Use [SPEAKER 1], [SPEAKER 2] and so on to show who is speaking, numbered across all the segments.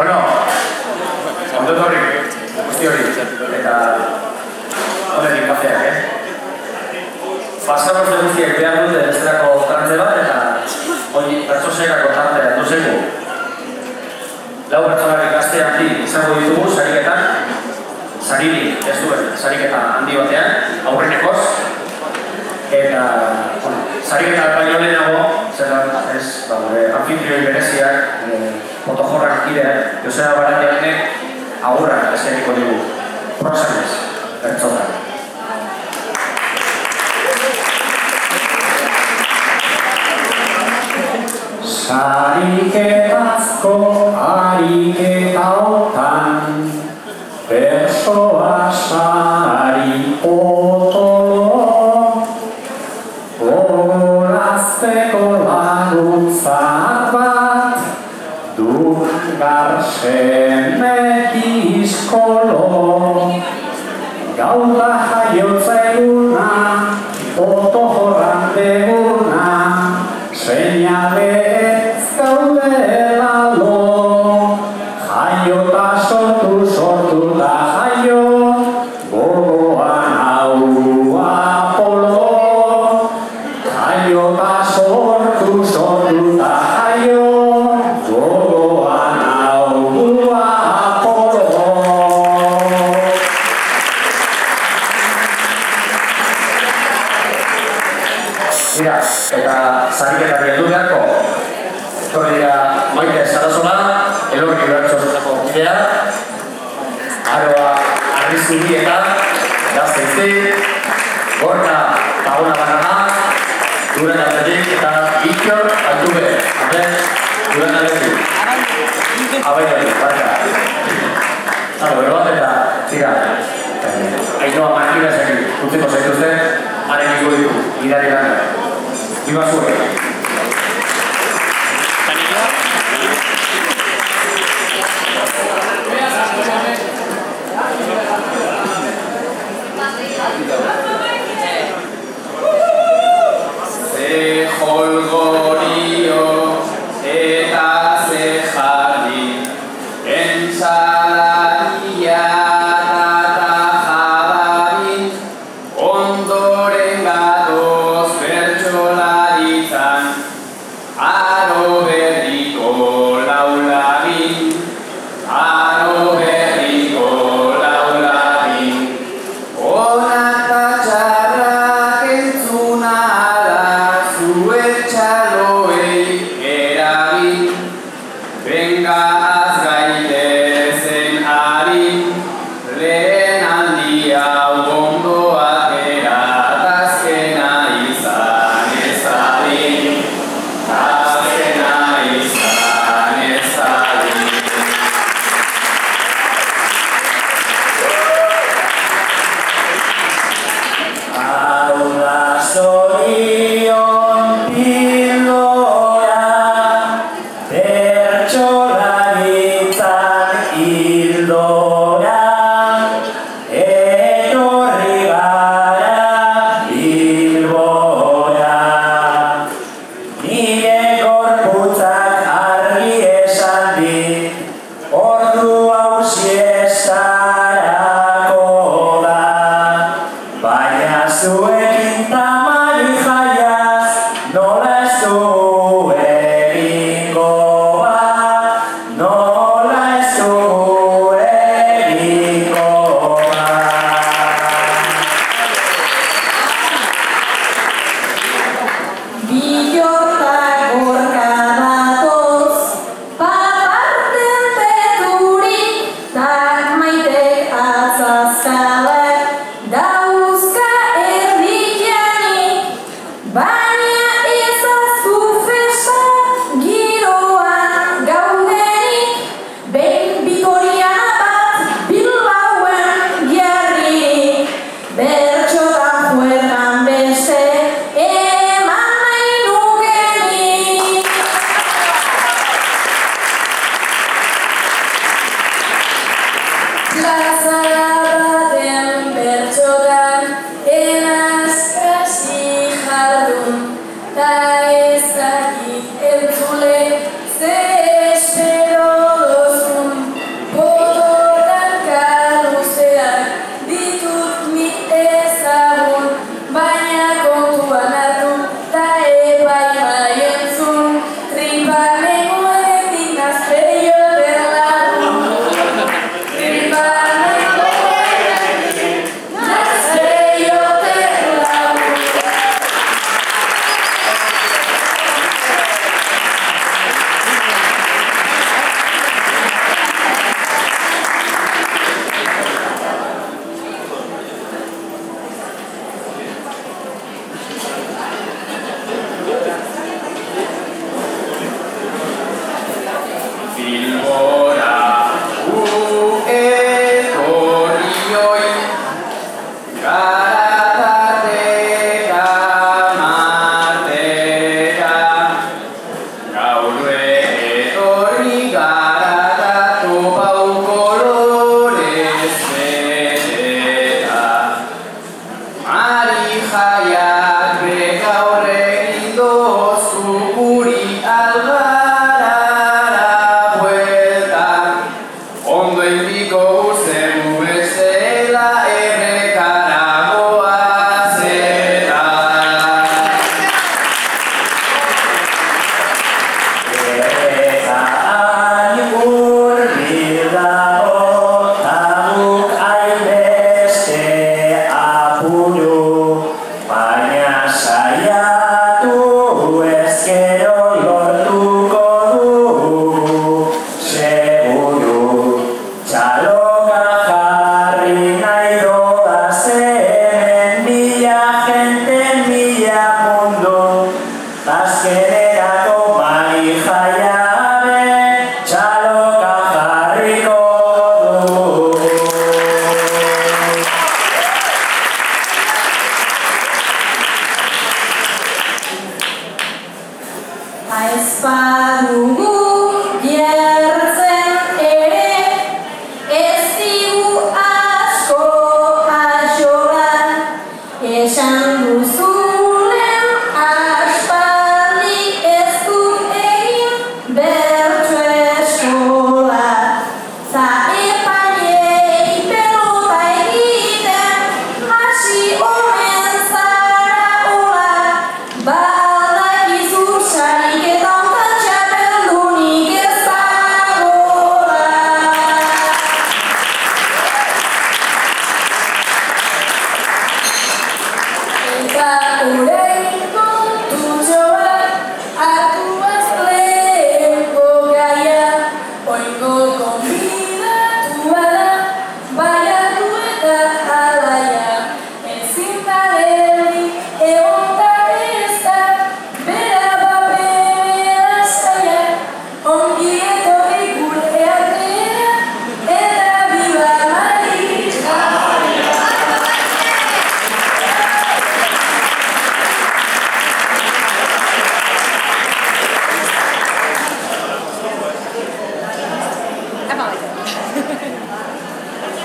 [SPEAKER 1] Bueno, ondo torri, guzti hori, eta honen ikasteak, eh? Pasamos de guztiak behar dut, ez dago bat, eta hori bertso zeirako trante bat duzeko. Lau bertsonak ikasteak di, izango ditugu, sariketan, sariri, ez duen, sariketa handi batean, aurrenekoz, eta, bueno, sariketa baino lehenago, zer da, ez, ba, anfitrioi bereziak, fotojorrak dira, Joseba Barandianek agurrak eskainiko digu. Prosanez, bertzotan.
[SPEAKER 2] Sariketazko ariketa otan, persoa Zemeki
[SPEAKER 1] izkolo, gau da.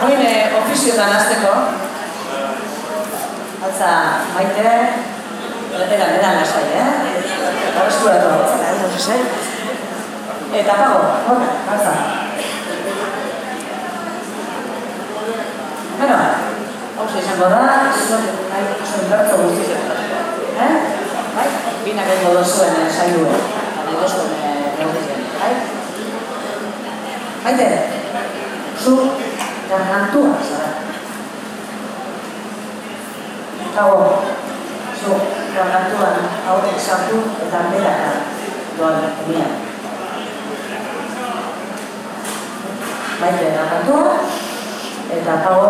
[SPEAKER 1] Oin ofizioetan azteko. Altza, maite, eta nena lasai, eh? Hora
[SPEAKER 2] eskura dut, eta ez?
[SPEAKER 3] Eh, eta pago, horra, altza. Bueno, hau izango da, zuen bai, bertzo guztizia. Eh? Bai? Bina gengo dozuen eh, saiu, gane dozuen eh, gaudizien, bai? Maite, zu,
[SPEAKER 4] dan lantur saudara. Tahu, so, dan lantur, tahu satu dan beda kan, dua
[SPEAKER 5] dunia. Baik, dan lantur, dan tahu,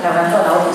[SPEAKER 6] dan lantur, tahu.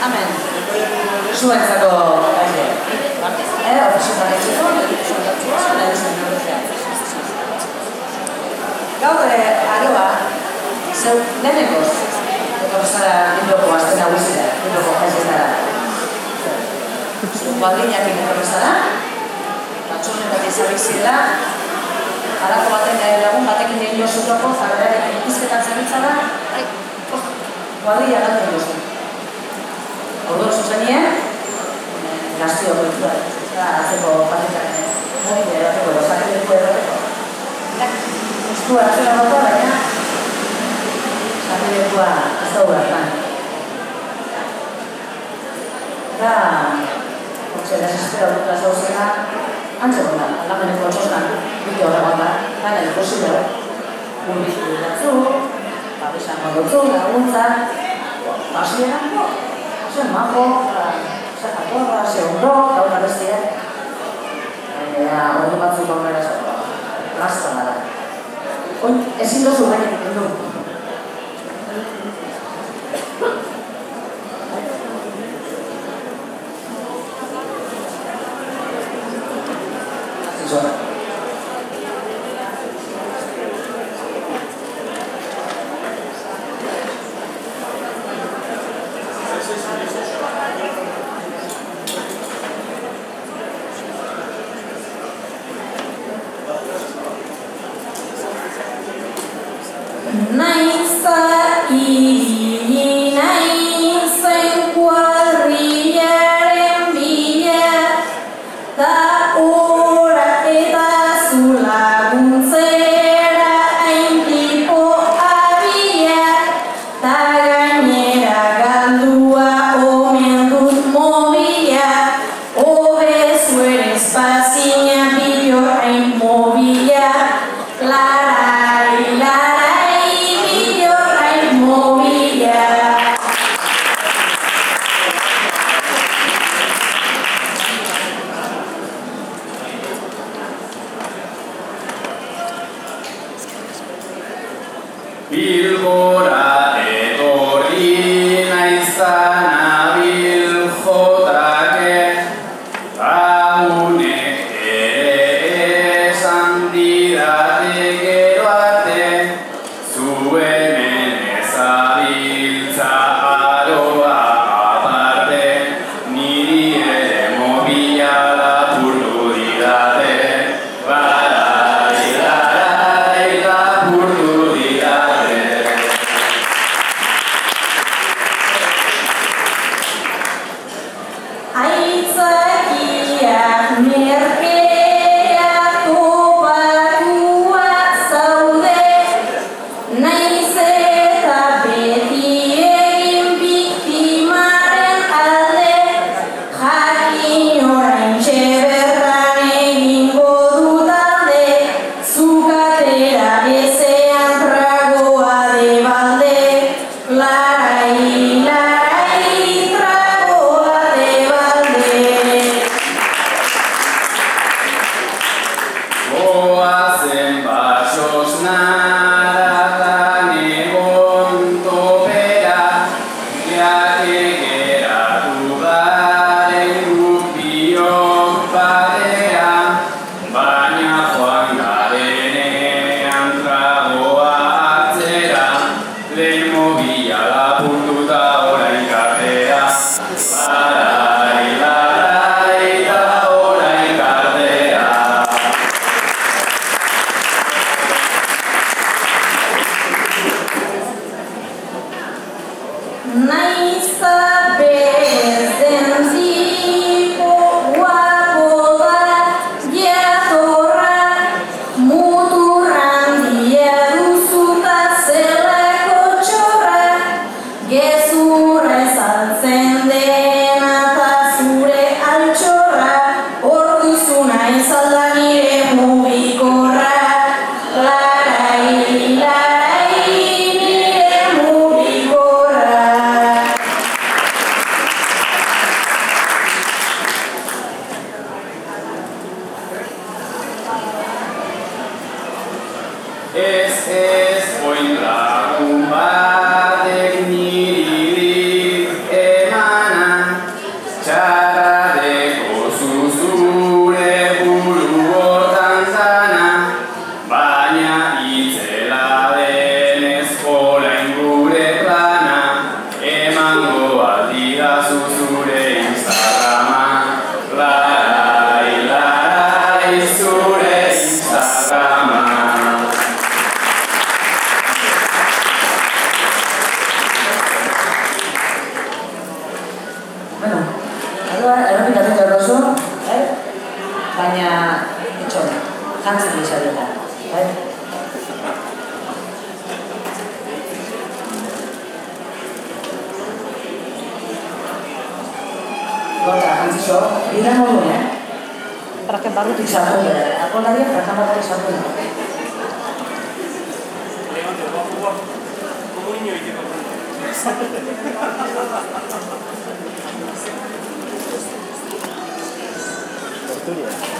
[SPEAKER 6] Amen. Gaire. Eh, ofiziotan etxeko, soldatzua, nahi zen negozia. Gaur, eh, aroa, zeu, lehenengoz, etor zara Bilboko azten nagusia, Bilboko jaizetara. Zuen kuadrinak etorri zara, batxurretak izabik zirela, Halako baten eh, lagun batekin egin jozu toko, zaberarekin ikizketan zerbitzara, kuadrilla galtzen duzu. Ordu zuzenien, gaztio kultura, eta atzeko patikaren mobile erateko, osaki leku erateko. Guztua atzera batua, baina, osaki lekua ez da urartan. Eta, hortxe, desespera dut zauzena, antxe gonda, aldameneko txosnan, bide horregon da, gana imposible, murriztu datzu, babesan dutzu, laguntza, basieran, zen majo, zen atorra, zen ondo, gaur abestiak, baina ordu batzuk aurrera zato, lasta da. Ezin dozu gainek egin du. perso
[SPEAKER 7] ya. perché baru di satu ya aku lagi pertama kali satu ya Terima.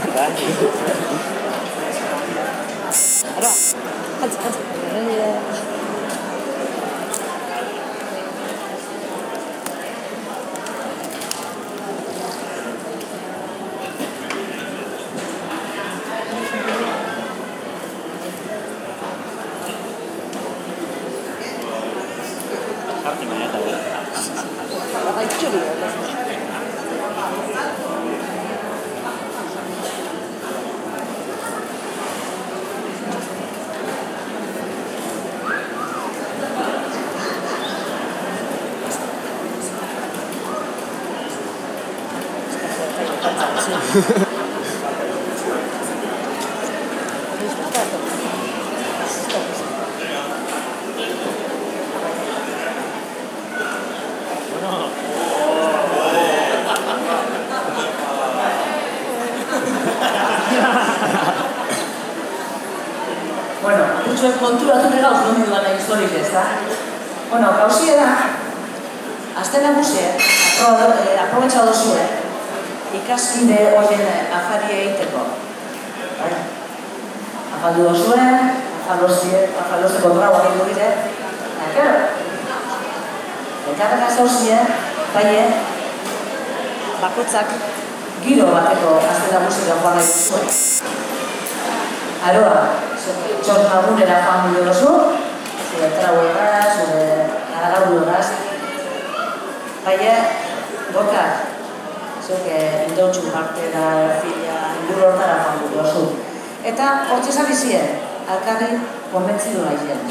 [SPEAKER 7] edo aien.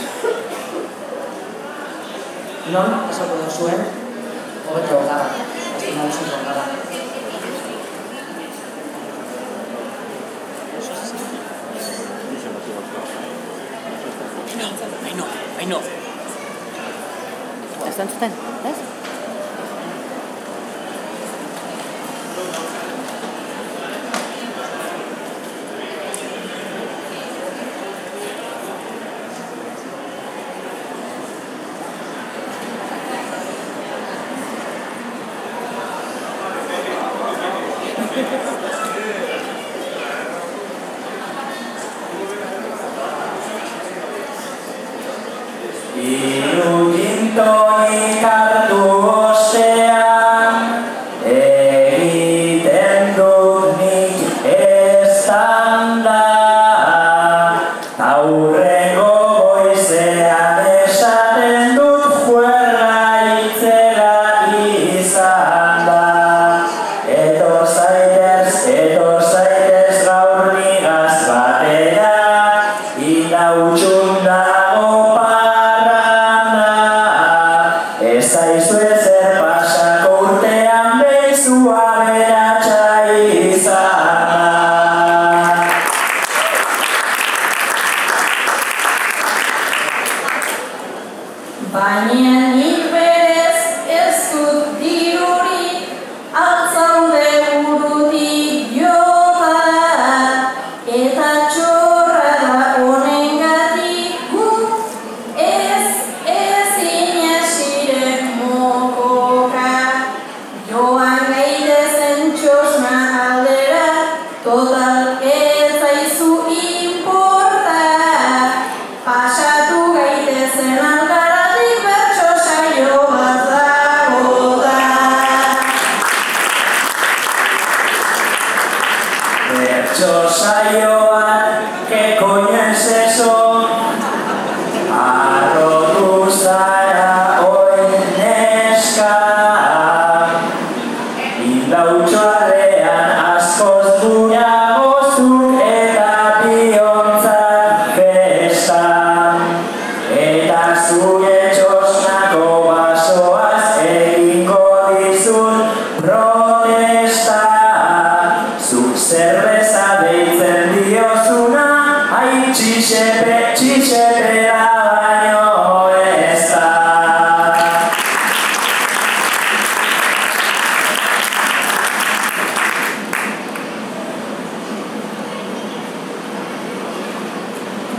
[SPEAKER 7] Non, esako dut zuen,
[SPEAKER 6] hobeto gara, azten
[SPEAKER 5] dut
[SPEAKER 7] zuen gara.
[SPEAKER 6] Aino, aino. Aztan zuten? Zuten?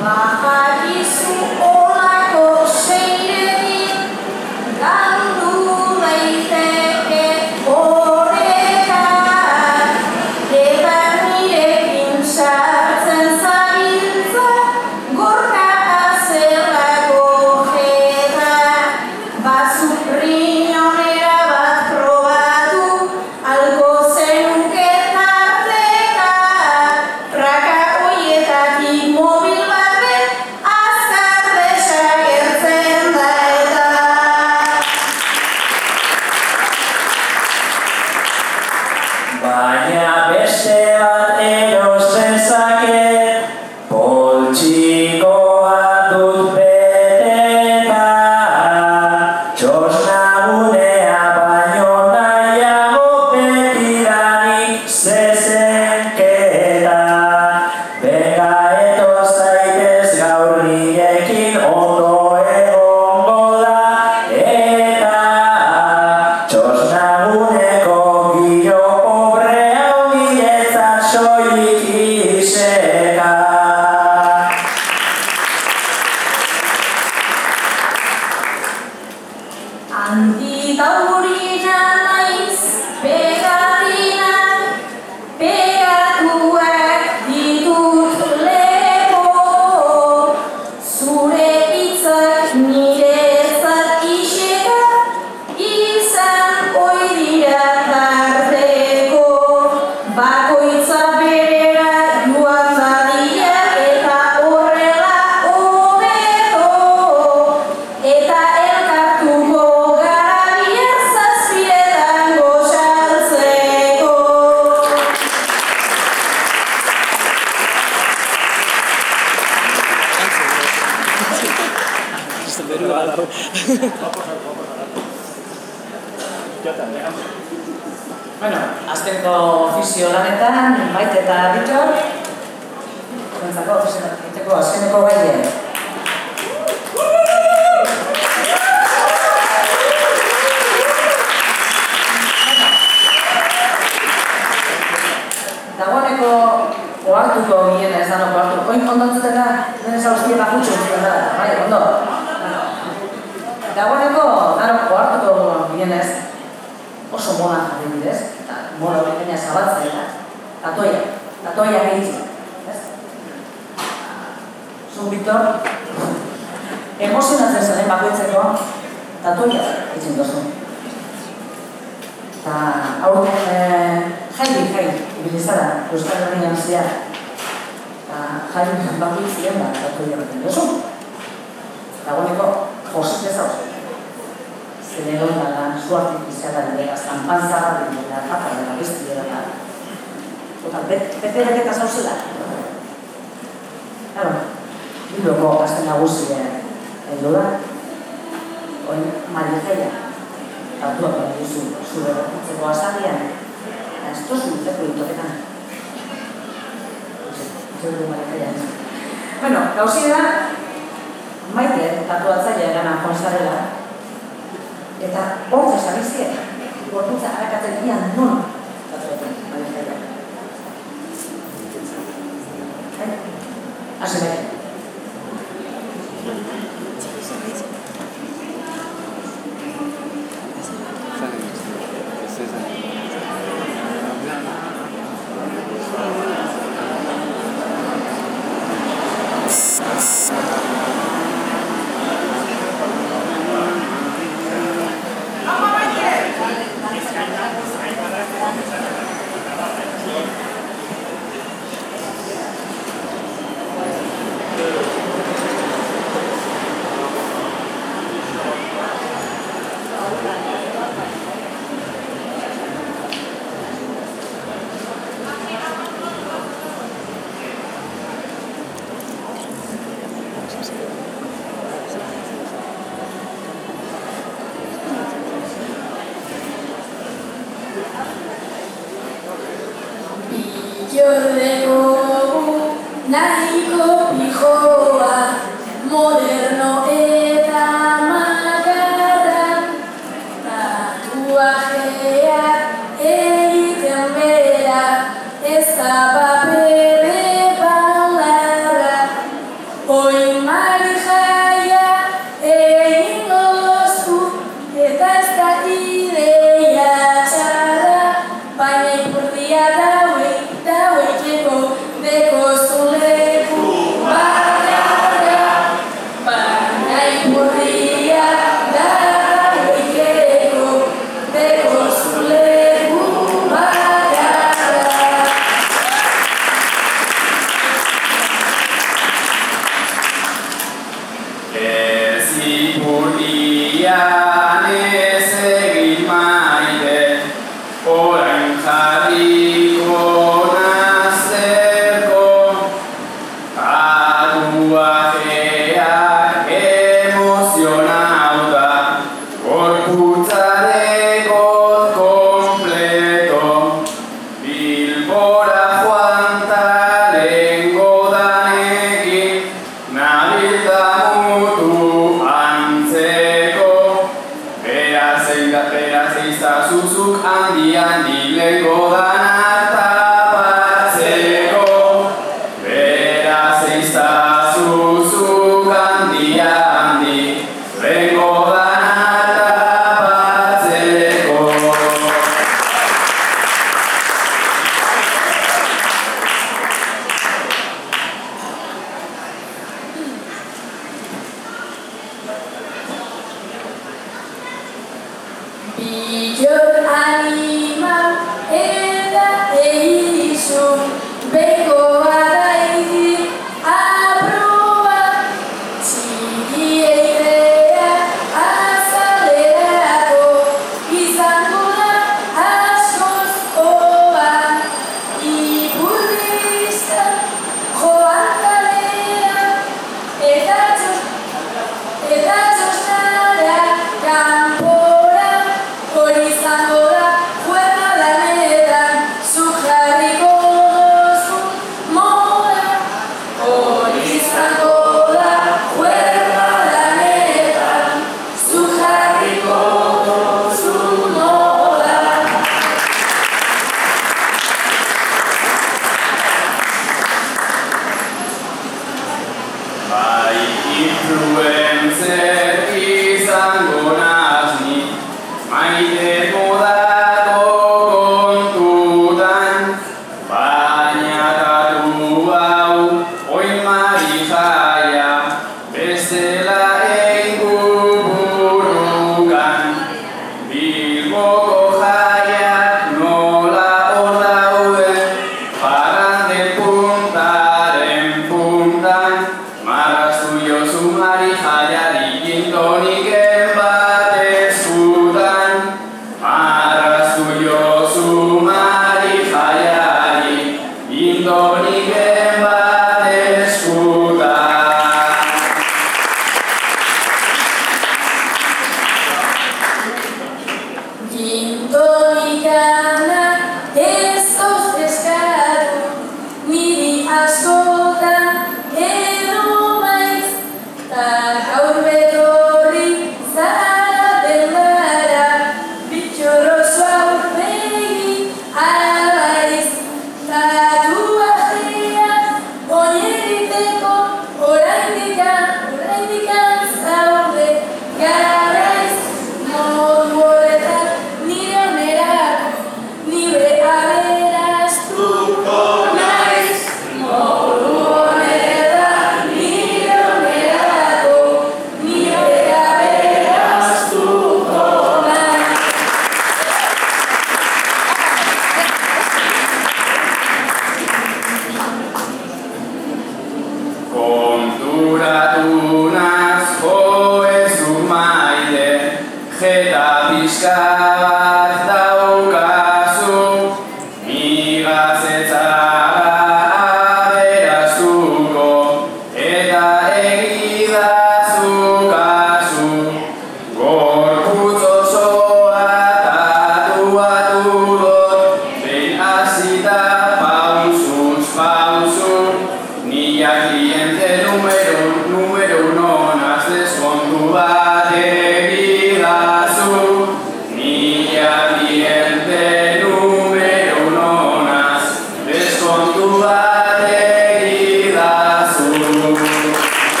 [SPEAKER 6] Baha Isu tatoia egiten duzu. Eta aurten eh, jaili, jaili, ibili zara, Euskal Herrian zehar. Eta jaili bakoitzien da, tatoia egiten duzu. Dagoeneko, josite zauz. Zene egon da, zu artifiziala dira, zanpantzara dira, pata dira, besti dira. Eta beterak eta zauzela. Claro, bilboko azten nagusia heldu da. Oin Marijeia, tatuak baina duzu, zure gorputzeko azalian, eta ez tozu urteko ditoketan. Zure Marijeia. Bueno, gauzia da, maite tatuatzailea gana joan zarela, eta hor desabizien, gorputza harakatzen dian non tatuatzen, Marijeia. Hasi bai.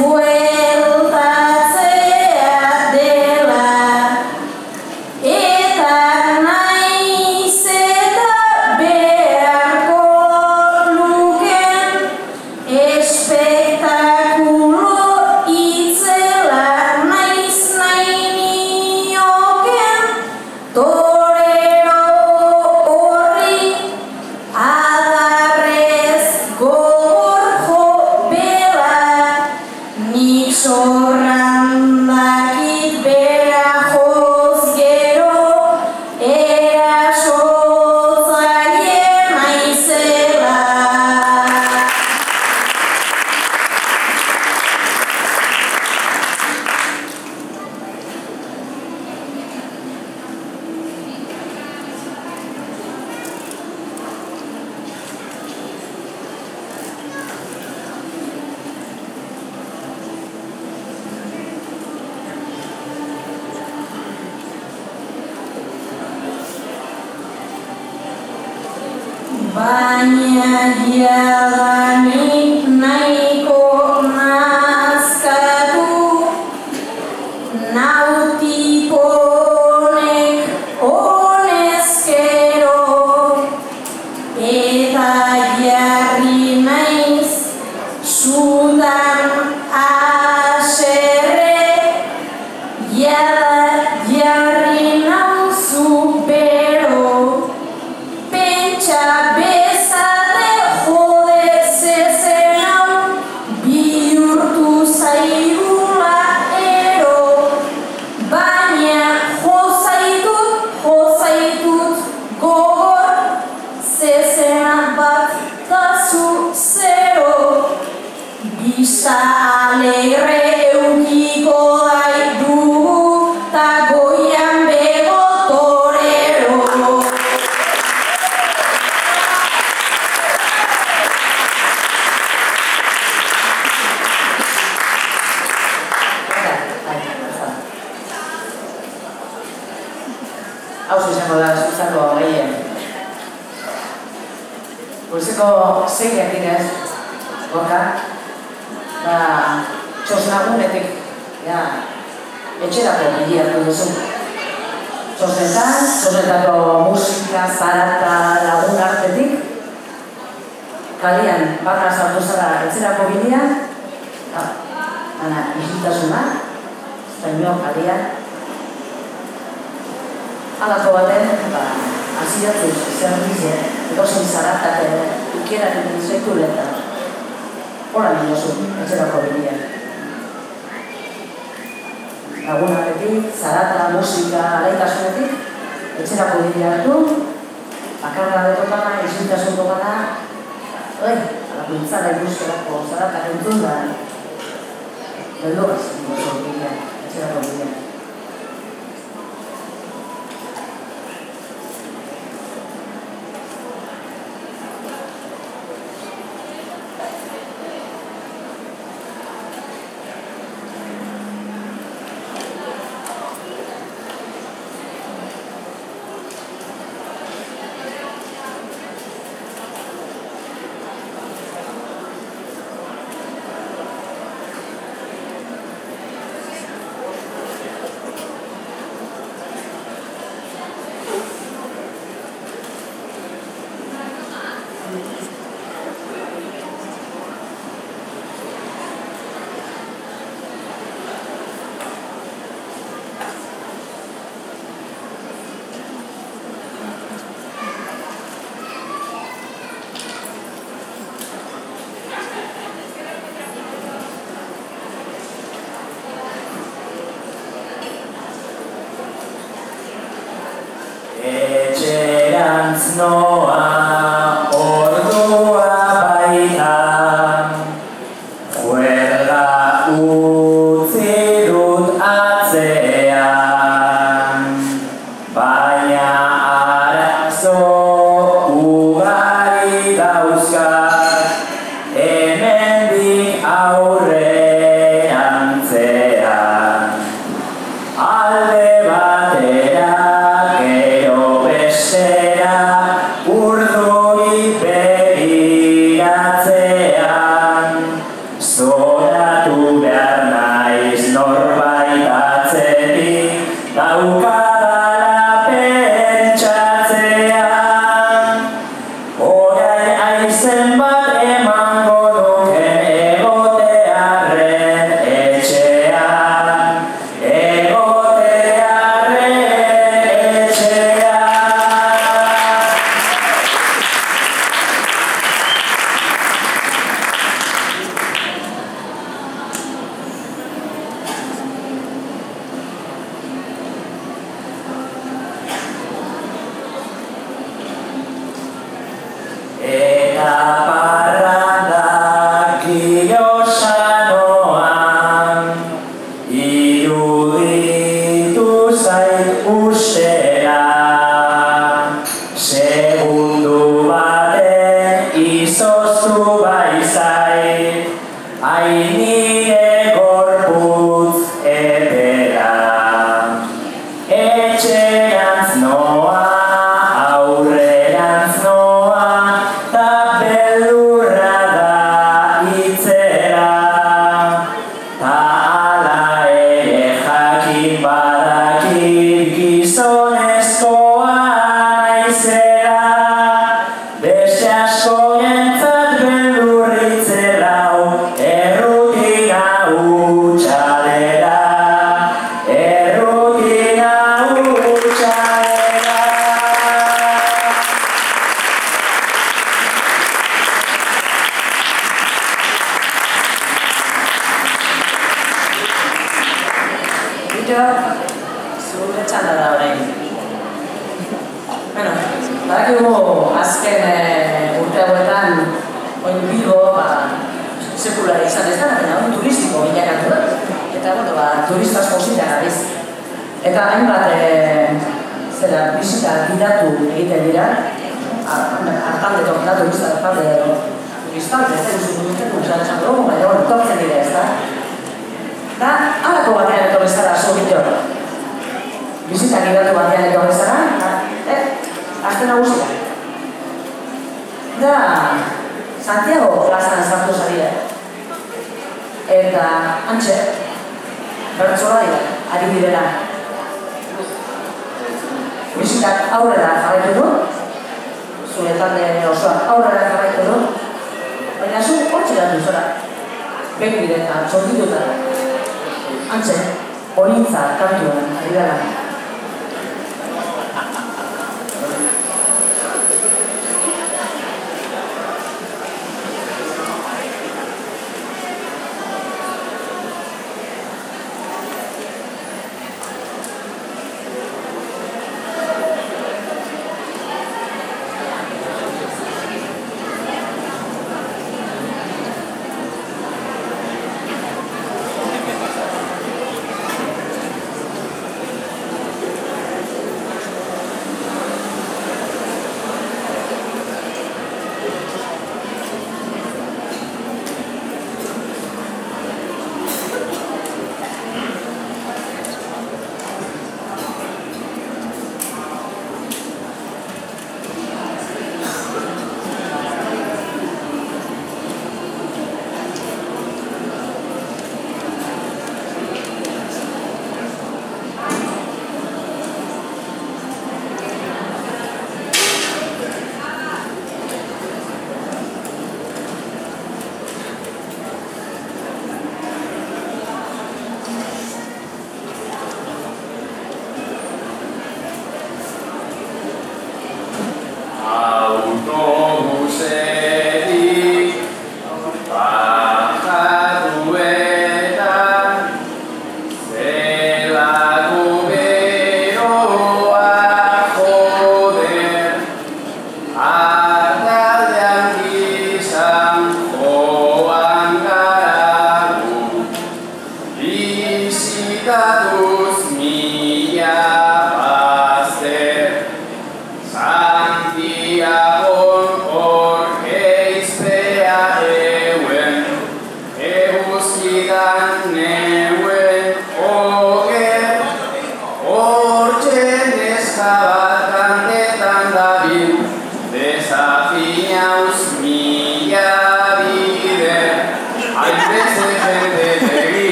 [SPEAKER 7] свой alako baten, ba, aziratu izan dizien, egosin zaratatzen, ikerak egin zeku lehen Hora nire
[SPEAKER 6] zu, etxerako bidea. Lagunaketik, zarata, musika, alaikasunetik, etxerako bidea hartu, bakarra betokana, izintasun dokana, oi, alako intzara ikuskerako zaratak entzun da,
[SPEAKER 5] beldo bat
[SPEAKER 7] zen, etxerako bidea.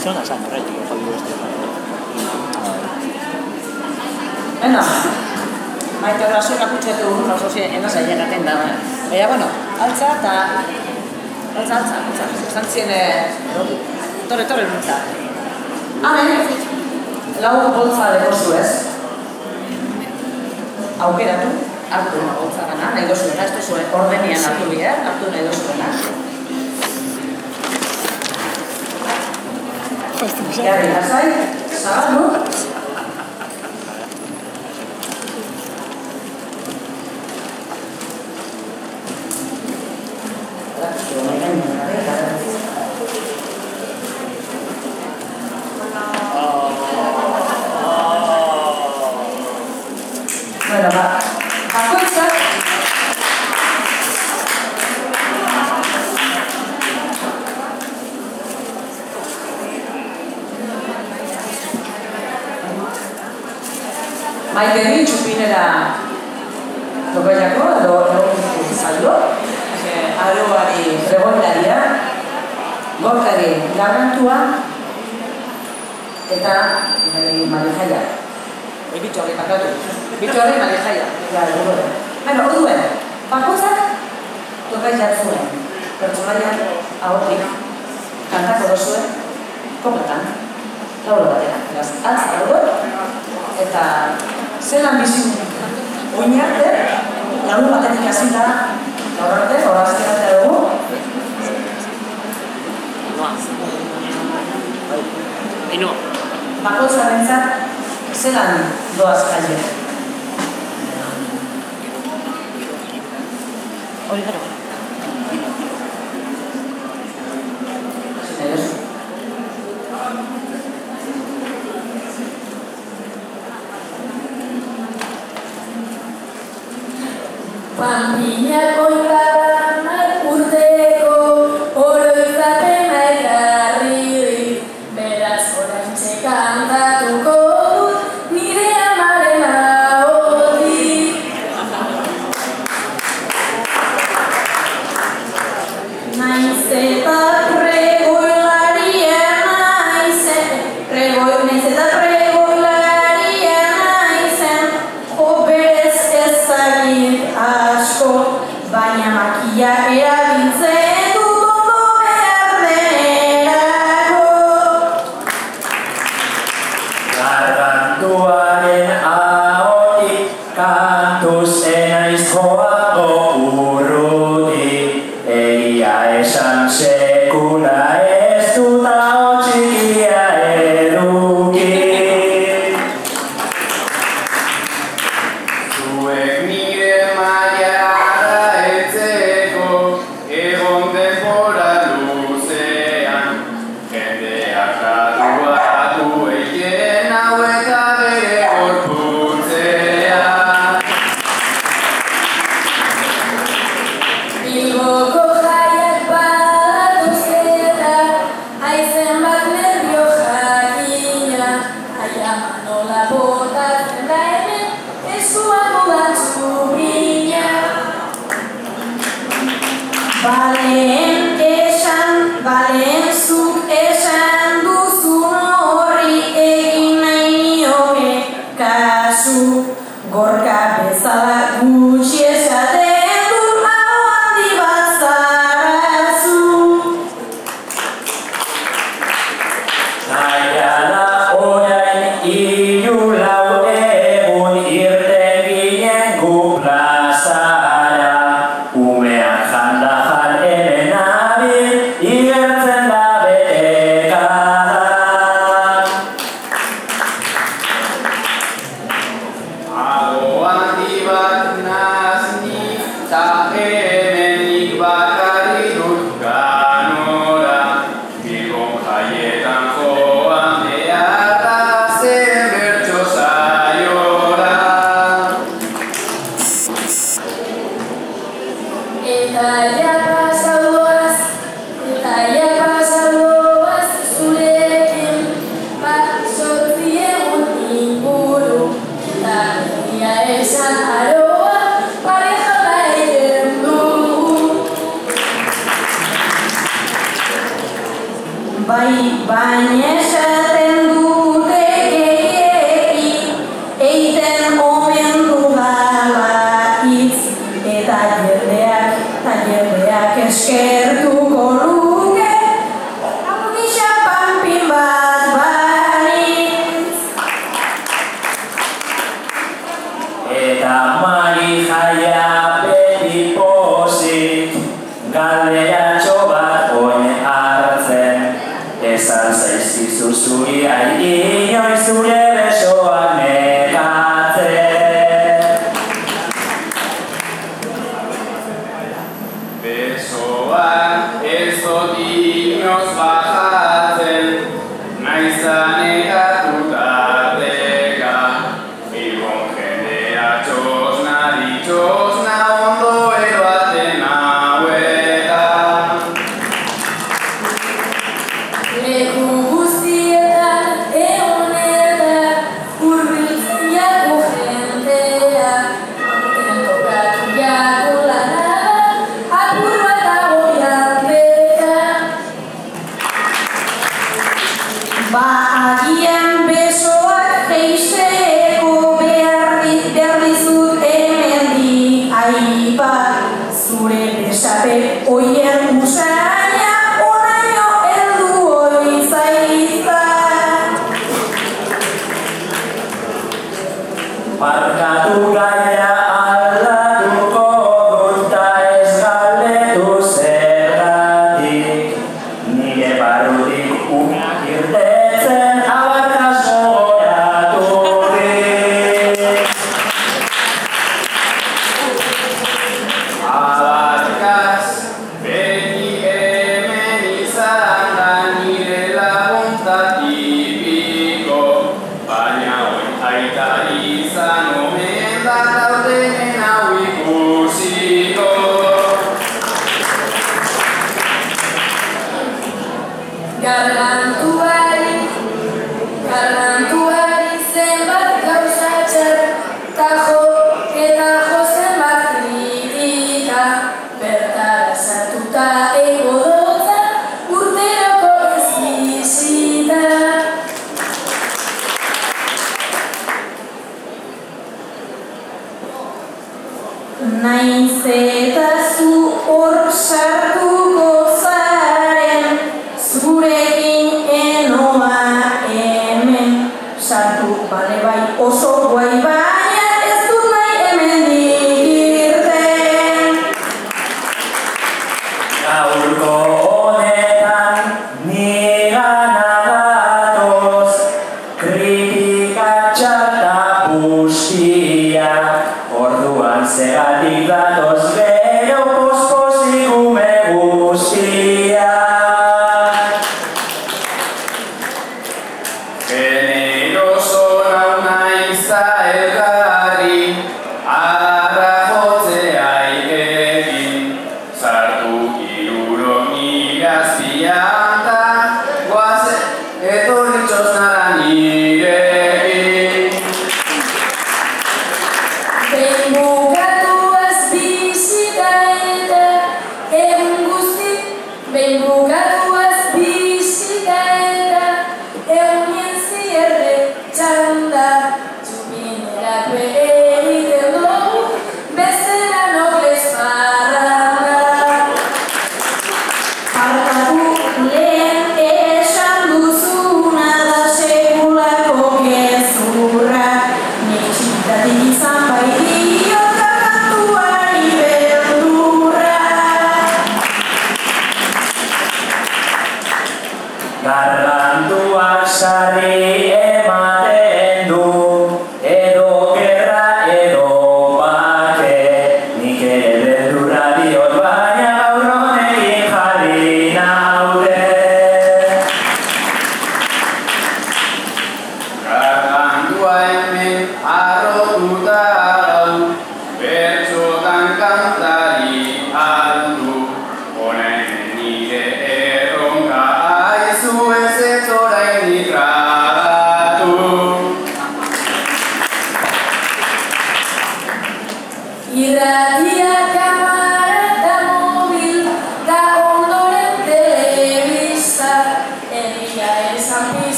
[SPEAKER 8] Gaixo nazan, horretik, jodido este.
[SPEAKER 3] Venga, maite horra zuela kutxetu oso zien, ena zaila gaten da. Baina, bueno, altza eta... Altza, altza, altza. Esan zien, eh, torre, torre luntza. Hemen, lau boltza dekozu ez. Aukeratu, hartu boltza gana, nahi dozuena, ez duzu ordenian hartu bide, hartu nahi dozuena.
[SPEAKER 6] Jarri, lasai,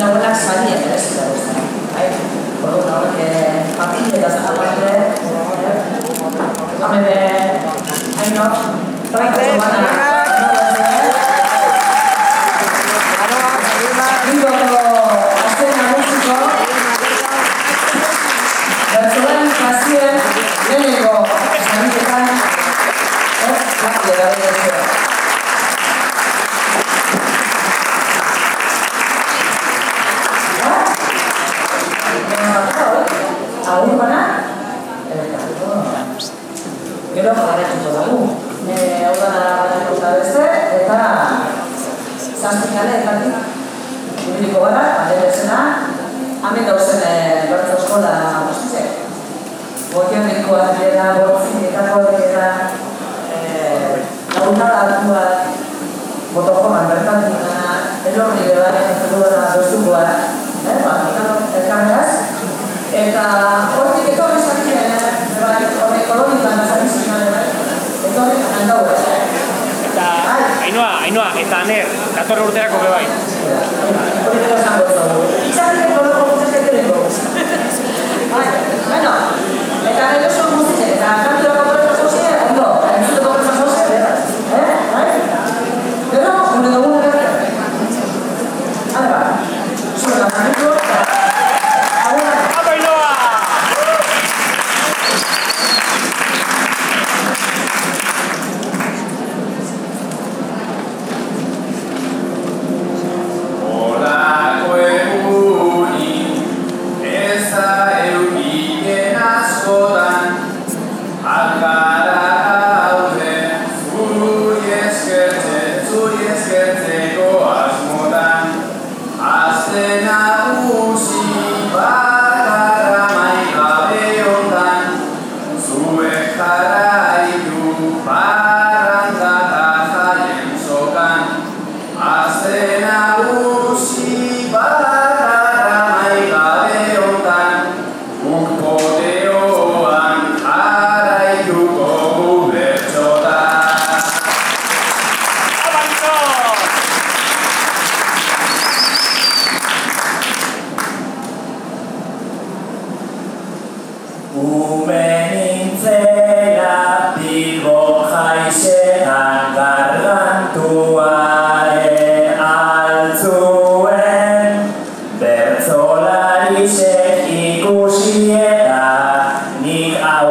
[SPEAKER 6] dagoela sari eta
[SPEAKER 5] ez
[SPEAKER 7] da Hain,
[SPEAKER 6] hori
[SPEAKER 7] da horrek, patin eta zahar bat ere,
[SPEAKER 3] hamen be, hain no,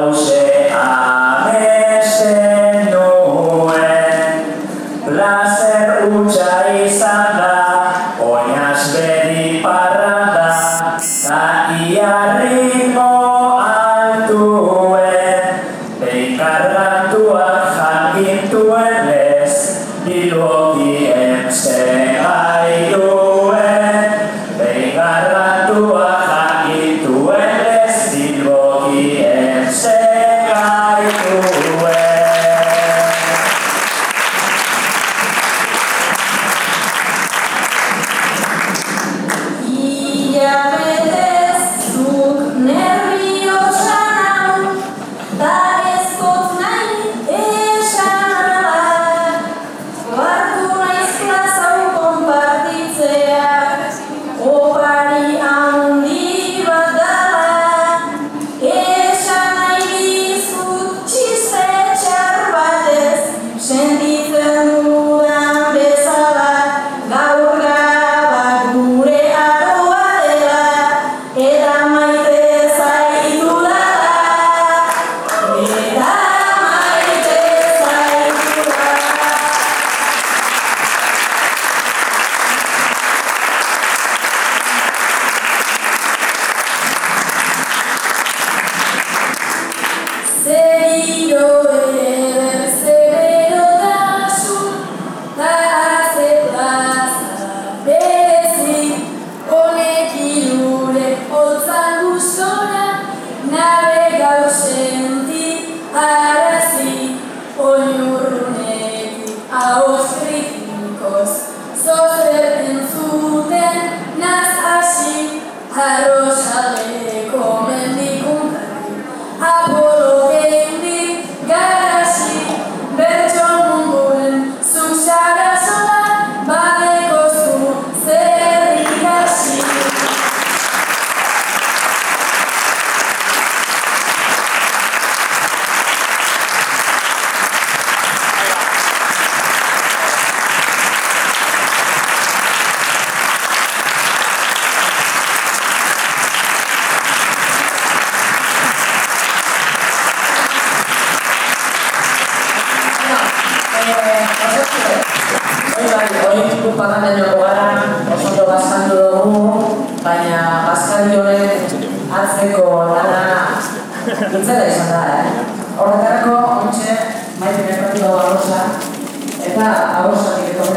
[SPEAKER 3] Placer amesenoen plaser